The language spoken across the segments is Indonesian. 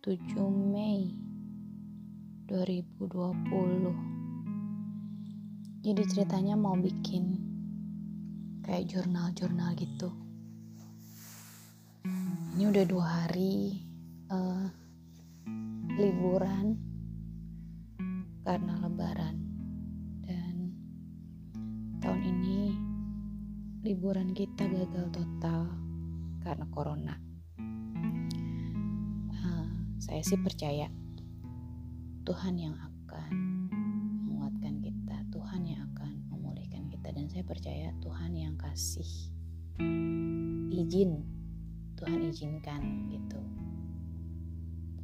27 Mei 2020 jadi ceritanya mau bikin kayak jurnal-jurnal gitu. Ini udah dua hari uh, liburan karena lebaran. Dan tahun ini liburan kita gagal total karena corona saya sih percaya Tuhan yang akan menguatkan kita, Tuhan yang akan memulihkan kita dan saya percaya Tuhan yang kasih izin, Tuhan izinkan gitu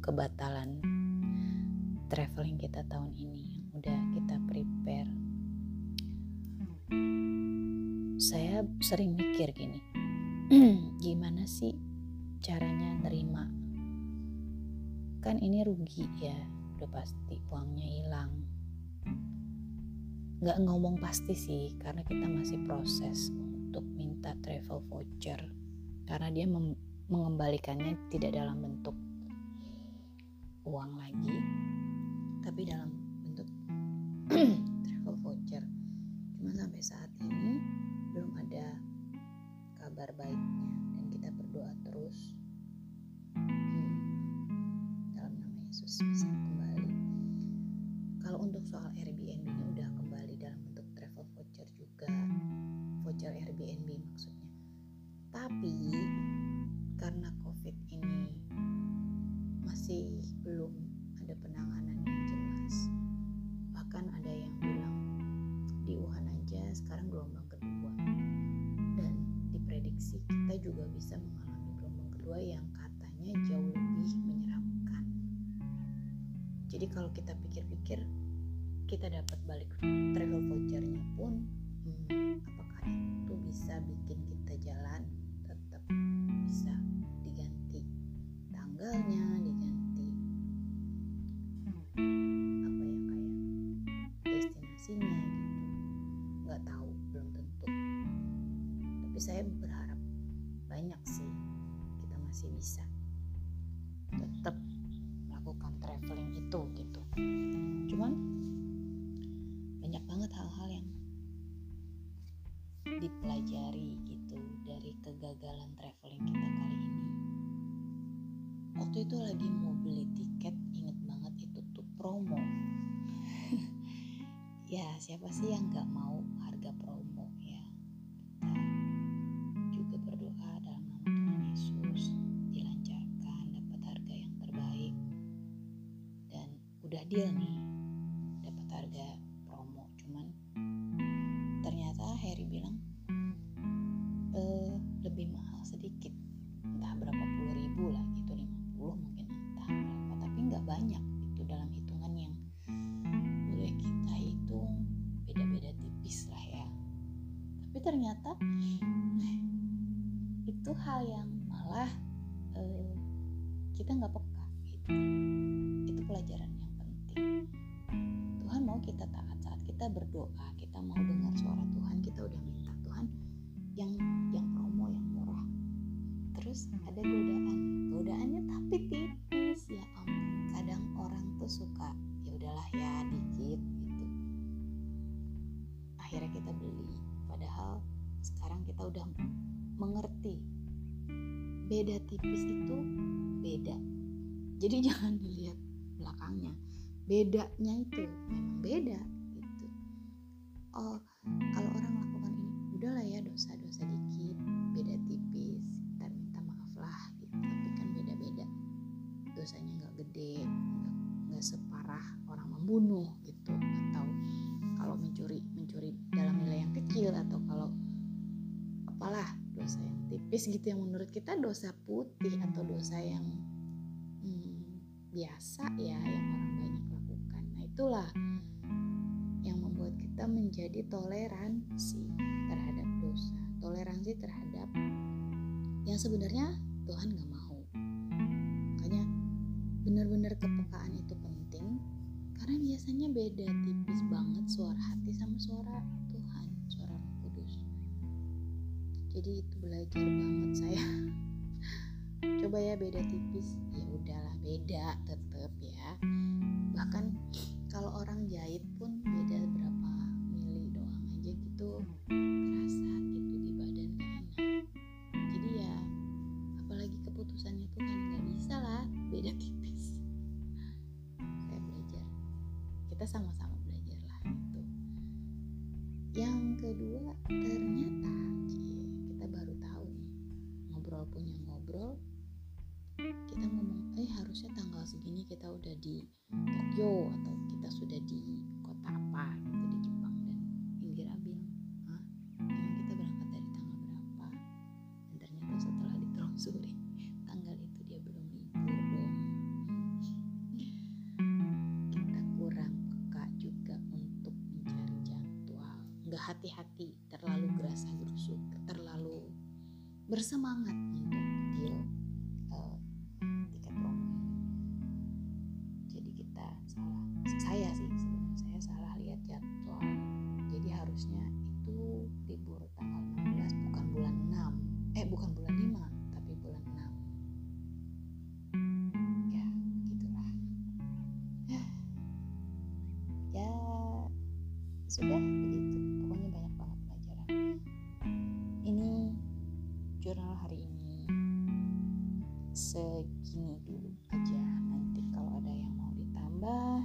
kebatalan traveling kita tahun ini yang udah kita prepare. Saya sering mikir gini, gimana sih caranya nerima kan ini rugi ya udah pasti uangnya hilang. Nggak ngomong pasti sih karena kita masih proses untuk minta travel voucher. Karena dia mengembalikannya tidak dalam bentuk uang lagi tapi dalam bentuk soal Airbnb-nya udah kembali dalam bentuk travel voucher juga, voucher Airbnb maksudnya. Tapi karena COVID ini masih belum ada penanganan yang jelas. Bahkan ada yang bilang di Wuhan aja sekarang gelombang kedua. Dan diprediksi kita juga bisa mengalami gelombang kedua yang katanya jauh lebih menyeramkan jadi kalau kita pikir-pikir kita dapat balik travel vouchernya pun hmm, apakah itu bisa bikin kita jalan tetap bisa diganti tanggalnya diganti apa ya kayak destinasinya gitu. Nggak tahu belum tentu. Tapi saya berharap banyak sih kita masih bisa tetap melakukan traveling itu gitu hal-hal yang dipelajari gitu dari kegagalan traveling kita kali ini. Waktu itu lagi mau beli tiket inget banget itu tuh promo. Ya siapa sih yang nggak mau harga promo ya? Kita juga berdoa dalam nama Tuhan Yesus udah deal nih banyak itu dalam hitungan yang boleh kita hitung beda-beda tipis lah ya. Tapi ternyata itu hal yang malah uh, kita nggak peka gitu. Itu pelajaran Tuhan mau kita taat saat kita berdoa, kita mau dengar suara Tuhan, kita udah minta Tuhan yang yang promo yang murah. Terus ada godaan, godaannya tapi tipis kita udah mengerti. Beda tipis itu beda. Jadi jangan dilihat belakangnya. Bedanya itu memang beda gitu. Oh dosa yang tipis gitu yang menurut kita dosa putih atau dosa yang hmm, biasa ya yang orang banyak itulah yang membuat kita menjadi toleransi terhadap dosa, toleransi terhadap yang sebenarnya Tuhan gak mau. Makanya benar-benar kepekaan itu penting karena biasanya beda tipis banget suara hati sama suara Jadi itu belajar banget saya. coba ya beda tipis. Ya udahlah beda tetep ya. Bahkan kalau orang jahit pun beda berapa mili doang aja gitu. Terasa gitu di badan gak jadi ya apalagi keputusannya tuh kan nggak bisa lah beda tipis. Saya belajar. Kita sama-sama belajar lah itu yang kedua ternyata nggak hati-hati terlalu gerasa gerusuk terlalu bersemangat untuk deal uh, tiket promo. Jadi kita salah, saya sih sebenarnya saya salah lihat jadwal. Jadi harusnya itu libur tanggal 16 bukan bulan 6. Eh bukan bulan 5, tapi bulan 6. Ya, begitulah. Ya sudah segini dulu aja. Nanti kalau ada yang mau ditambah